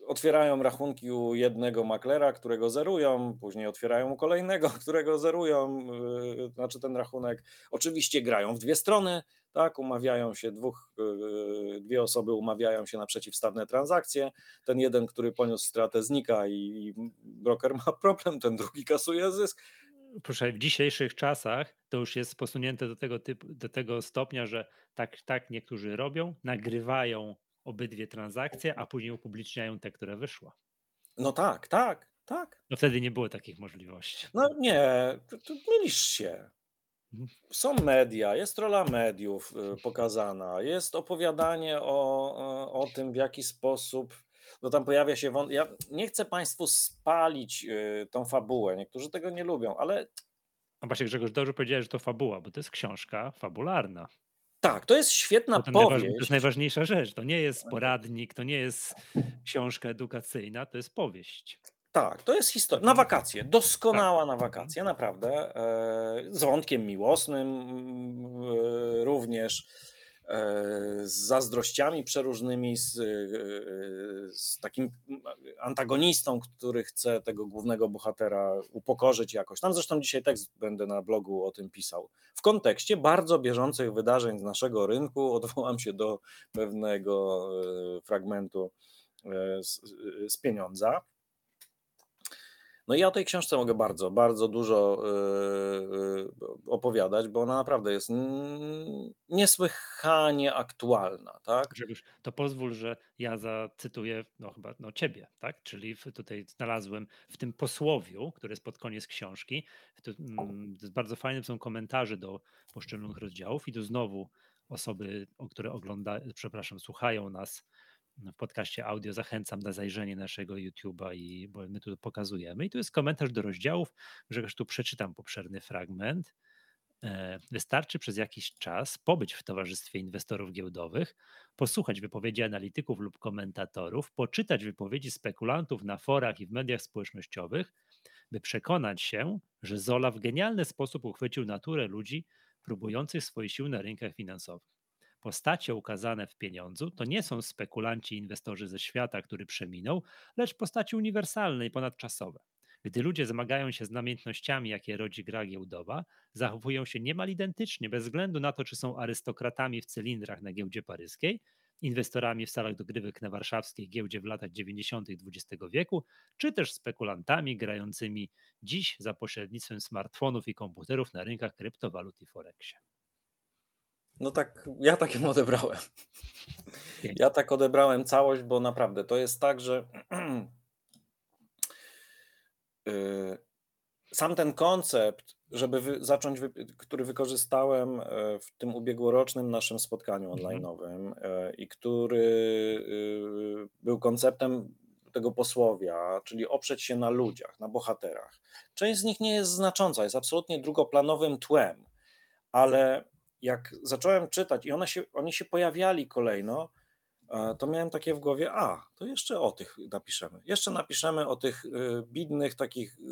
otwierają rachunki u jednego maklera, którego zerują, później otwierają u kolejnego, <laughs> którego zerują, yy, znaczy ten rachunek. Oczywiście grają w dwie strony, tak, umawiają się dwóch, yy, dwie osoby umawiają się na przeciwstawne transakcje. Ten jeden, który poniósł stratę znika i broker ma <laughs> problem, ten drugi kasuje zysk. Proszę, w dzisiejszych czasach to już jest posunięte do tego typu, do tego stopnia, że tak, tak niektórzy robią, nagrywają obydwie transakcje, a później upubliczniają te, które wyszła. No tak, tak, tak. No wtedy nie było takich możliwości. No nie, tu mylisz się. Są media, jest rola mediów y, pokazana, jest opowiadanie o, o tym, w jaki sposób. No tam pojawia się. Wąt... Ja nie chcę Państwu spalić y, tą fabułę. Niektórzy tego nie lubią, ale. A właśnie Grzegorz, dobrze powiedziałeś, że to fabuła, bo to jest książka fabularna. Tak, to jest świetna to powieść. To jest najważniejsza rzecz. To nie jest poradnik, to nie jest książka edukacyjna, to jest powieść. Tak, to jest historia. Na wakacje, doskonała tak. na wakacje, naprawdę. E, z wątkiem miłosnym e, również. E, z zazdrościami przeróżnymi, z, e, z, takim antagonistą, który chce tego głównego bohatera upokorzyć jakoś. Tam zresztą dzisiaj tekst będę na blogu o tym pisał. W kontekście bardzo bieżących wydarzeń z naszego rynku <laughs> odwołam się do pewnego e, fragmentu z, z pieniądza. No i ja o tej książce mogę bardzo, bardzo dużo yy, opowiadać, bo ona naprawdę jest niesłychanie aktualna, tak? To pozwól, że ja zacytuję, no chyba, no ciebie, tak? Czyli tutaj znalazłem w tym posłowiu, który jest pod koniec książki, to, mm, bardzo fajne są komentarze do poszczególnych rozdziałów i tu znowu osoby, które oglądają, przepraszam, słuchają nas w podcaście audio, zachęcam na zajrzenie naszego YouTube'a, i, bo my tu pokazujemy. I tu jest komentarz do rozdziałów, Grzegorz, tu przeczytam obszerny fragment. E, wystarczy przez jakiś czas pobyć w towarzystwie inwestorów giełdowych, posłuchać wypowiedzi analityków lub komentatorów, poczytać wypowiedzi spekulantów na forach i w mediach społecznościowych, by przekonać się, że Zola w genialny sposób uchwycił naturę ludzi próbujących swoich sił na rynkach finansowych. Postacie ukazane w pieniądzu to nie są spekulanci inwestorzy ze świata, który przeminął, lecz postaci uniwersalne i ponadczasowe. Gdy ludzie zmagają się z namiętnościami, jakie rodzi gra giełdowa, zachowują się niemal identycznie, bez względu na to, czy są arystokratami w cylindrach na giełdzie paryskiej, inwestorami w salach dogrywek na warszawskiej giełdzie w latach 90. XX wieku, czy też spekulantami grającymi dziś za pośrednictwem smartfonów i komputerów na rynkach kryptowalut i forexie. No tak, ja takim odebrałem. Ja tak odebrałem całość, bo naprawdę to jest tak, że <clears throat> y, sam ten koncept, żeby wy, zacząć, wy, który wykorzystałem e, w tym ubiegłorocznym naszym spotkaniu mhm. online'owym e, i który y, był konceptem tego posłowia, czyli oprzeć się na ludziach, na bohaterach. Część z nich nie jest znacząca, jest absolutnie drugoplanowym tłem, ale jak zacząłem czytać i one się, oni się pojawiali kolejno, to miałem takie w głowie, a, to jeszcze o tych napiszemy. Jeszcze napiszemy o tych y, bidnych, takich y,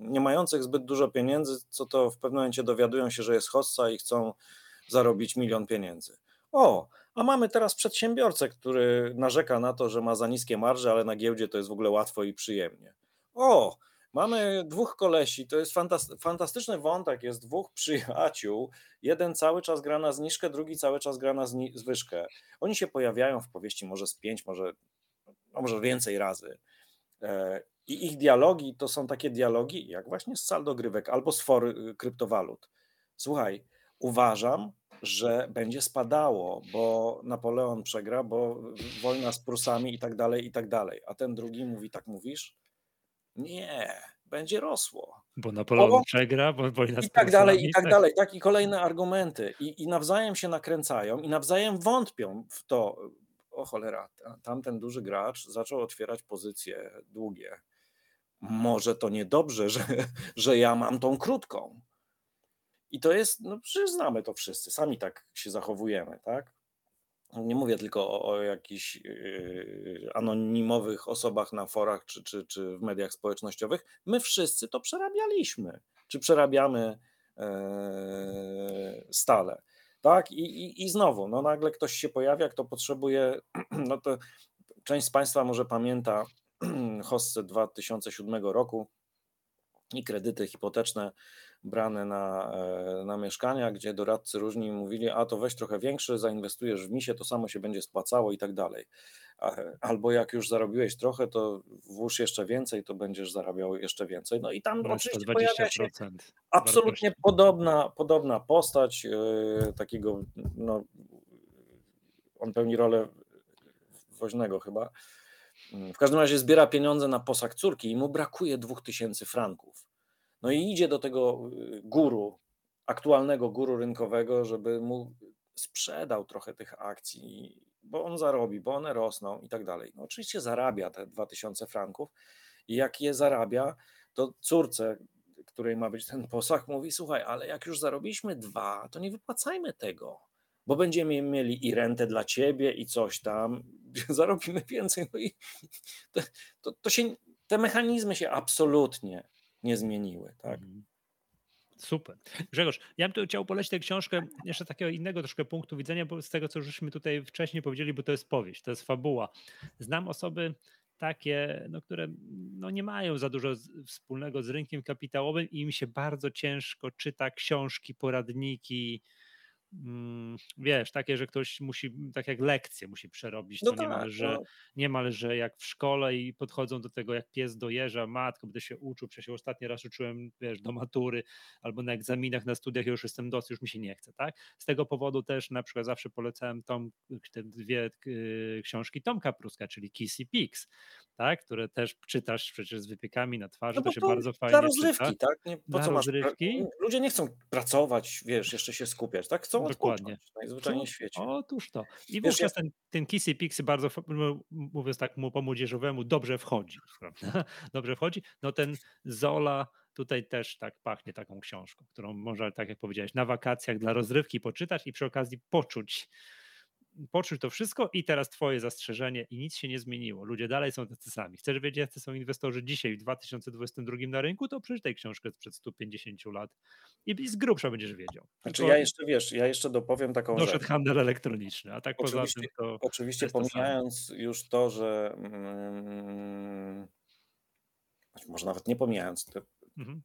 nie mających zbyt dużo pieniędzy, co to w pewnym momencie dowiadują się, że jest hossa i chcą zarobić milion pieniędzy. O, a mamy teraz przedsiębiorcę, który narzeka na to, że ma za niskie marże, ale na giełdzie to jest w ogóle łatwo i przyjemnie. O, Mamy dwóch kolesi, to jest fantastyczny wątek, jest dwóch przyjaciół, jeden cały czas gra na zniżkę, drugi cały czas gra na zwyżkę. Oni się pojawiają w powieści może z pięć, może, no może więcej razy. E, I ich dialogi to są takie dialogi, jak właśnie z sal dogrywek albo z for kryptowalut. Słuchaj, uważam, że będzie spadało, bo Napoleon przegra, bo wojna z Prusami i tak dalej, i tak dalej. A ten drugi mówi, tak mówisz? Nie, będzie rosło. Bo Napoleon bo, przegra, bo wojna I tak dalej, i tak, tak dalej. Tak i kolejne argumenty. I, I nawzajem się nakręcają i nawzajem wątpią w to. O cholera, tamten duży gracz zaczął otwierać pozycje długie. Może to niedobrze, że, że ja mam tą krótką. I to jest, no przecież znamy to wszyscy, sami tak się zachowujemy, tak? Nie mówię tylko o, o jakichś yy, anonimowych osobach na forach czy, czy, czy w mediach społecznościowych. My wszyscy to przerabialiśmy, czy przerabiamy yy, stale. Tak, I, i, i znowu, no nagle ktoś się pojawia, kto potrzebuje, <clears throat> no to część z Państwa może pamięta <clears throat> hossę 2007 roku i kredyty hipoteczne brane na, e, na mieszkania, gdzie doradcy różni mówili, a to weź trochę większy, zainwestujesz w misie, to samo się będzie spłacało i tak dalej. Albo jak już zarobiłeś trochę, to włóż jeszcze więcej, to będziesz zarabiał jeszcze więcej. No i tam no oczywiście 20%. pojawia się absolutnie podobna, podobna postać yy, takiego, no, on pełni rolę woźnego chyba. W każdym razie zbiera pieniądze na posag córki i mu brakuje 2000 franków. No i idzie do tego y, guru, aktualnego guru rynkowego, żeby mu sprzedał trochę tych akcji, bo on zarobi, bo one rosną i tak dalej. No oczywiście zarabia te 2000 franków i jak je zarabia, to córce, której ma być ten posag, mówi: Słuchaj, ale jak już zarobiliśmy dwa, to nie wypłacajmy tego, bo będziemy mieli i rentę dla ciebie, i coś tam, <laughs> zarobimy więcej. No i to, to, to się, te mechanizmy się absolutnie nie zmieniły. Tak? Mhm. Super. Grzegorz, ja bym tu chciał polecić tę książkę jeszcze takiego innego troszkę punktu widzenia, bo z tego, co żeśmy tutaj wcześniej powiedzieli, bo to jest powieść, to jest fabuła. Znam osoby takie, no, które no, nie mają za dużo wspólnego z rynkiem kapitałowym i im się bardzo ciężko czyta książki, poradniki, wiesz, takie, że ktoś musi, tak jak lekcje musi przerobić, no to tak, niemalże, no. niemalże jak w szkole i podchodzą do tego jak pies do jeża, matko, będę się uczył, przecież ostatni raz uczyłem, wiesz, do matury albo na egzaminach, na studiach, ja już jestem dosyć, już mi się nie chce, tak? Z tego powodu też na przykład zawsze polecałem tom, te dwie y, książki Tomka Pruska, czyli Kissy Peaks, tak? Które też czytasz przecież z wypiekami na twarzy, no to się to bardzo fajnie dla rozrywki, czyta. tak? Nie, po dla co rozrywki? Masz, ludzie nie chcą pracować, wiesz, jeszcze się skupiać, tak? Chcą Dokładnie. Najzwyczajniej w świecie. Otóż to. I Wiesz, wówczas ja... ten, ten Kissy Pixy bardzo, mówiąc tak mu po młodzieżowemu, dobrze wchodzi. <laughs> Prawda? Dobrze wchodzi. No ten Zola tutaj też tak pachnie taką książką, którą można, tak jak powiedziałeś, na wakacjach dla rozrywki poczytać i przy okazji poczuć poczuć to wszystko i teraz twoje zastrzeżenie i nic się nie zmieniło. Ludzie dalej są tacy sami. Chcesz wiedzieć, jacy są inwestorzy dzisiaj w 2022 na rynku, to przeczytaj książkę sprzed 150 lat i z grubsza będziesz wiedział. Znaczy ja jeszcze, wiesz, ja jeszcze dopowiem taką Doszedł rzecz. handel elektroniczny, a tak oczywiście, poza tym to Oczywiście pomijając to już to, że mm, może nawet nie pomijając, to, mhm.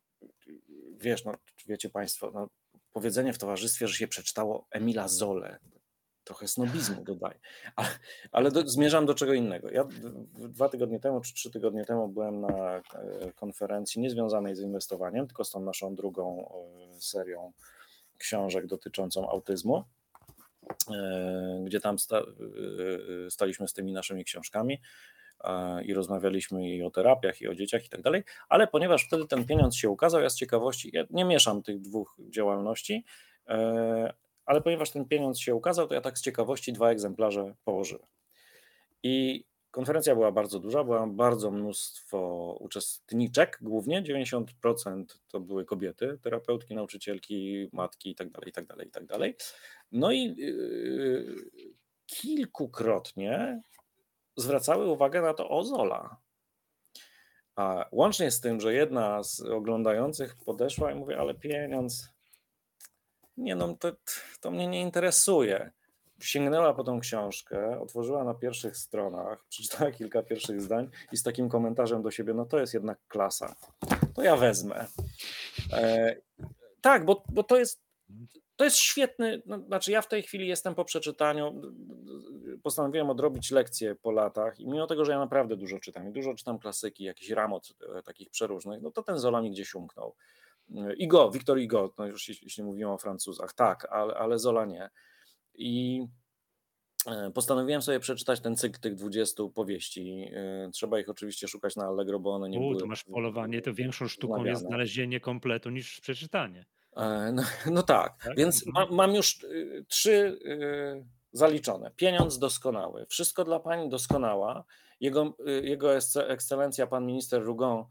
wiesz, no, wiecie Państwo, no, powiedzenie w towarzystwie, że się przeczytało Emila Zole, trochę snobizmu dodaję, ale, do, zmierzam do czego innego. Ja dwa tygodnie temu czy trzy tygodnie temu byłem na e, konferencji niezwiązanej z inwestowaniem, tylko z tą naszą drugą e, serią książek dotyczącą autyzmu, e, gdzie tam sta, staliśmy z tymi naszymi książkami i rozmawialiśmy i o terapiach, i o dzieciach i tak dalej, ale ponieważ wtedy ten pieniądz się ukazał, ja z ciekawości, ja nie mieszam tych dwóch działalności, ale ponieważ ten pieniądz się ukazał, to ja tak z ciekawości dwa egzemplarze położyłem. I konferencja była bardzo duża, było bardzo mnóstwo uczestniczek, głównie 90% to były kobiety, terapeutki, nauczycielki, matki itd., itd., itd. No i yy, kilkukrotnie zwracały uwagę na to Ozola. A łącznie z tym, że jedna z oglądających podeszła i mówi, ale pieniądz, nie no, to, to mnie nie interesuje. Sięgnęła po tą książkę, otworzyła na pierwszych stronach, <laughs> przeczytała kilka pierwszych zdań i z takim komentarzem do siebie, no to jest jednak klasa. To ja wezmę. E, tak, bo, bo to jest to jest świetny, no, znaczy ja w tej chwili jestem po przeczytaniu, postanowiłem odrobić lekcje po latach i mimo tego, że ja naprawdę dużo czytam i dużo czytam klasyki, jakiś ramot e, takich przeróżnych, no to ten Zola mi gdzieś umknął. Igo, Wiktor Igo, no już jeśli mówimy o Francuzach, tak, ale, ale Zola nie. I e, postanowiłem sobie przeczytać ten cykl tych 20 powieści. E, trzeba ich oczywiście szukać na Allegro, bo one nie U, były... to masz polowanie, to większą sztuką zmawiane. jest znalezienie kompletu niż przeczytanie. E, no, no tak. tak, więc mhm. ma, mam już trzy zaliczone. Pieniądz doskonały, wszystko dla pani doskonała. Jego, jego ekscelencja, pan minister Rougon,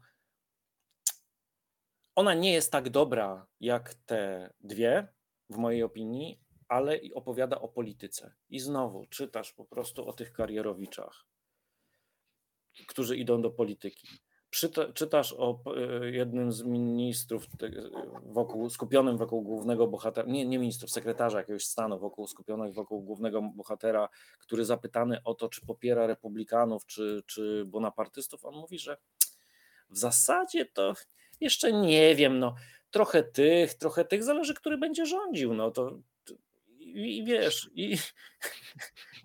ona nie jest tak dobra jak te dwie, w mojej opinii, ale i opowiada o polityce. I znowu czytasz po prostu o tych karierowiczach, którzy idą do polityki. Przyta, czytasz o e, jednym z ministrów wokół, skupionym wokół głównego bohatera, nie, nie ministrów, sekretarza jakiegoś stanu, wokół skupionych wokół głównego bohatera, który zapytany o to, czy popiera republikanów, czy, czy bonapartystów, on mówi, że w zasadzie to jeszcze nie wiem, no trochę tych, trochę tych, zależy, który będzie rządził, no to i, i wiesz, i,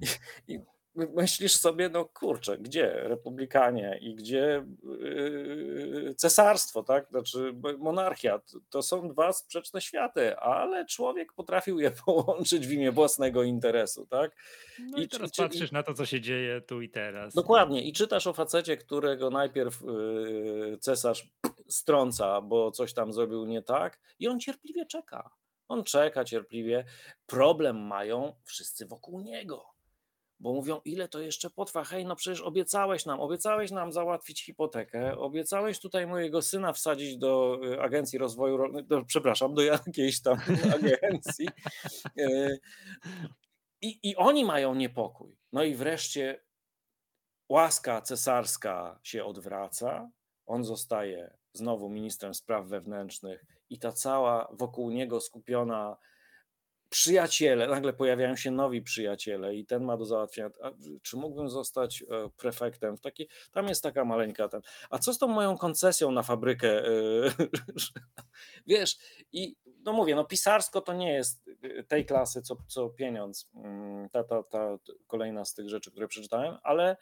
i, i, myślisz sobie, no kurczę, gdzie republikanie i gdzie yy, cesarstwo, tak, znaczy monarchia, to są dwa sprzeczne światy, ale człowiek potrafił je <laughs> połączyć w imię własnego interesu, tak. No i, i teraz czy, patrzysz na to, co się dzieje tu i teraz. Dokładnie i czytasz o facecie, którego najpierw yy, cesarz strąca, bo coś tam zrobił nie tak i on cierpliwie czeka. On czeka cierpliwie. Problem mają wszyscy wokół niego. Bo mówią, ile to jeszcze potrwa? Hej, no przecież obiecałeś nam, obiecałeś nam załatwić hipotekę, obiecałeś tutaj mojego syna wsadzić do y, Agencji Rozwoju, do, przepraszam, do jakiejś tam <laughs> agencji. Y, I, I oni mają niepokój. No i wreszcie łaska cesarska się odwraca, on zostaje znowu ministrem spraw wewnętrznych i ta cała wokół niego skupiona przyjaciele, nagle pojawiają się nowi przyjaciele i ten ma do załatwienia, a, czy mógłbym zostać e, prefektem w taki, tam jest taka maleńka ten, a co z tą moją koncesją na fabrykę, e, <laughs> wiesz, i no mówię, no pisarsko to nie jest tej klasy, co, co pieniądz, mm, ta, ta, ta kolejna z tych rzeczy, które przeczytałem, ale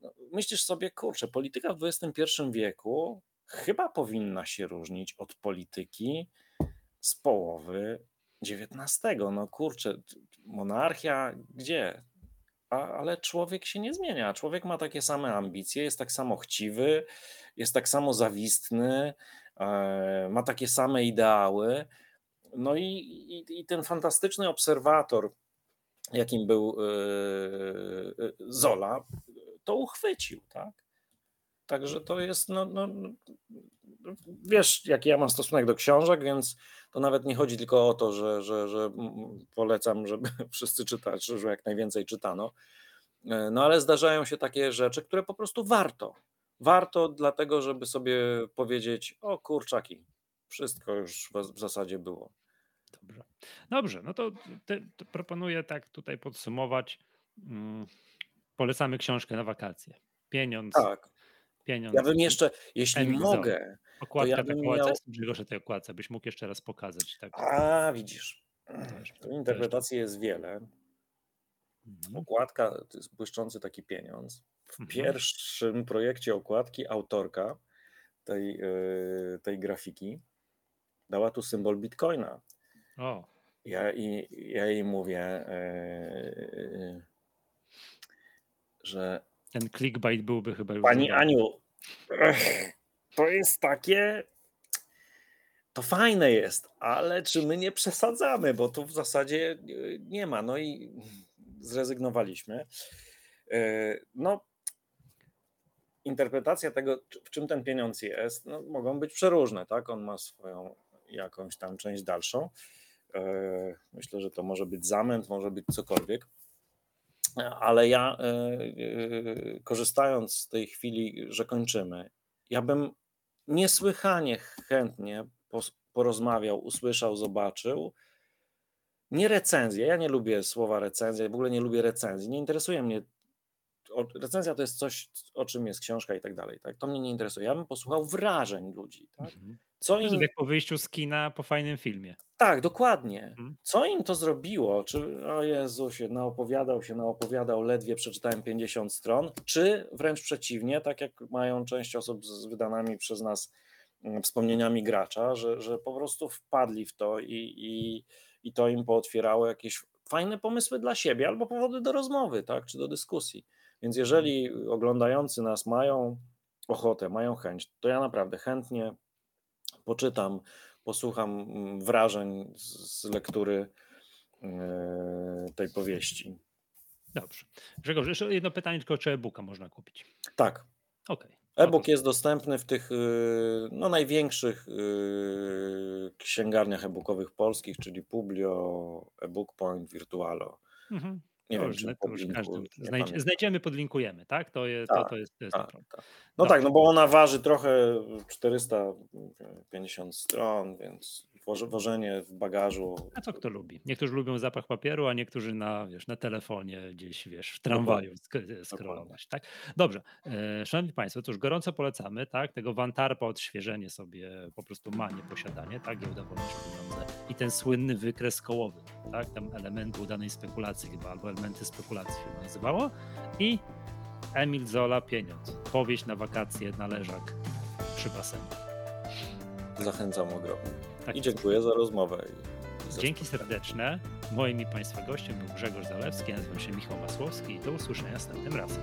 no, myślisz sobie, kurczę, polityka w XXI wieku chyba powinna się różnić od polityki z połowy XIX. No kurczę, monarchia gdzie? A, ale człowiek się nie zmienia. Człowiek ma takie same ambicje, jest tak samo chciwy, jest tak samo zawistny, e, ma takie same ideały. no i, i, i ten fantastyczny obserwator, jakim był Zola, to uchwycił, tak? Także to jest, no, no, wiesz, jaki ja mam stosunek do książek, więc to nawet nie chodzi tylko o to, że, że, że polecam, żeby <laughs> wszyscy czytać, że jak najwięcej czytano. E, no ale zdarzają się takie rzeczy, które po prostu warto. Warto dlatego, żeby sobie powiedzieć, o kurczaki, wszystko już w zasadzie było. Dobrze, Dobrze no to, te, to proponuję tak tutaj podsumować. Polecamy książkę na wakacje. Pieniądz. Tak. Pieniądz. Ja bym jeszcze, jeśli mogę. Okładka ja bym miał... Grzegorz, tej okładce, byś mógł jeszcze raz pokazać. Tak. A, widzisz. Tu interpretacji jest wiele. Mhm. Okładka to jest błyszczący taki pieniądz. W mhm. pierwszym projekcie okładki autorka tej, e, tej grafiki dała tu symbol bitcoina. O. Ja, i, ja jej mówię, yy, że. Ten clickbait byłby chyba już. Pani Aniu, to jest takie. To fajne jest, ale czy my nie przesadzamy, bo tu w zasadzie nie ma. No i zrezygnowaliśmy. No, interpretacja tego, w czym ten pieniądz jest, no, mogą być przeróżne, tak? On ma swoją jakąś tam część dalszą. E, myślę, że to może być zamęt, może być cokolwiek. Ale ja, e, e, korzystając z tej chwili, że kończymy, ja bym niesłychanie chętnie porozmawiał, usłyszał, zobaczył. Nie recenzję, ja nie lubię słowa recenzja, w ogóle nie lubię recenzji. Nie interesuje mnie recenzja to jest coś, o czym jest książka i tak dalej. Tak? To mnie nie interesuje. Ja bym posłuchał wrażeń ludzi. Tak? Mhm. Co im... Jak po wyjściu z kina po fajnym filmie. Tak, dokładnie. Mhm. Co im to zrobiło? Czy, o Jezusie, naopowiadał się, naopowiadał, ledwie przeczytałem 50 stron, czy wręcz przeciwnie, tak jak mają część osób z wydanymi przez nas mm, wspomnieniami gracza, że, że po prostu wpadli w to i, i, i to im pootwierało jakieś fajne pomysły dla siebie albo powody do rozmowy, tak, czy do dyskusji. Więc jeżeli oglądający nas mają ochotę, mają chęć, to ja naprawdę chętnie poczytam, posłucham mm, wrażeń z lektury e, tej powieści. Dobrze. Grzegorz, jeszcze jedno pytanie, tylko czy e-booka można kupić? Tak. Okej. Okay. E-book jest dostępny w tych y, no, największych y, księgarniach e-bookowych polskich, czyli Publio, eBook Point, Virtualo. Mhm. Nie wiem, czy to już każdy znajdzie, znajdziemy, podlinkujemy, tak? To, je, tak, to, to jest, to jest tak, tak. No tak, no bo ona waży trochę 450 stron, więc wożenie w bagażu. A co kto lubi? Niektórzy lubią zapach papieru, a niektórzy na, wiesz, na telefonie gdzieś, wiesz, w tramwaju scrollować, tak? Dobrze. E, szanowni Państwo, to już gorąco polecamy, tak? Tego Wantarpa odświeżenie sobie, po prostu ma nieposiadanie, tak? Giełda wolności pieniądze i ten słynny wykres kołowy, tak? Tam elementy udanej spekulacji chyba, albo elementy spekulacji się nazywało i Emil Zola Pieniądz. Powieść na wakacje na leżak przy basenie. Zachęcam ogromnie. Tak I dziękuję za rozmowę. Dzięki serdeczne. Moim i Państwa gościem był Grzegorz Zalewski, nazywam się Michał Masłowski i do usłyszenia następnym razem.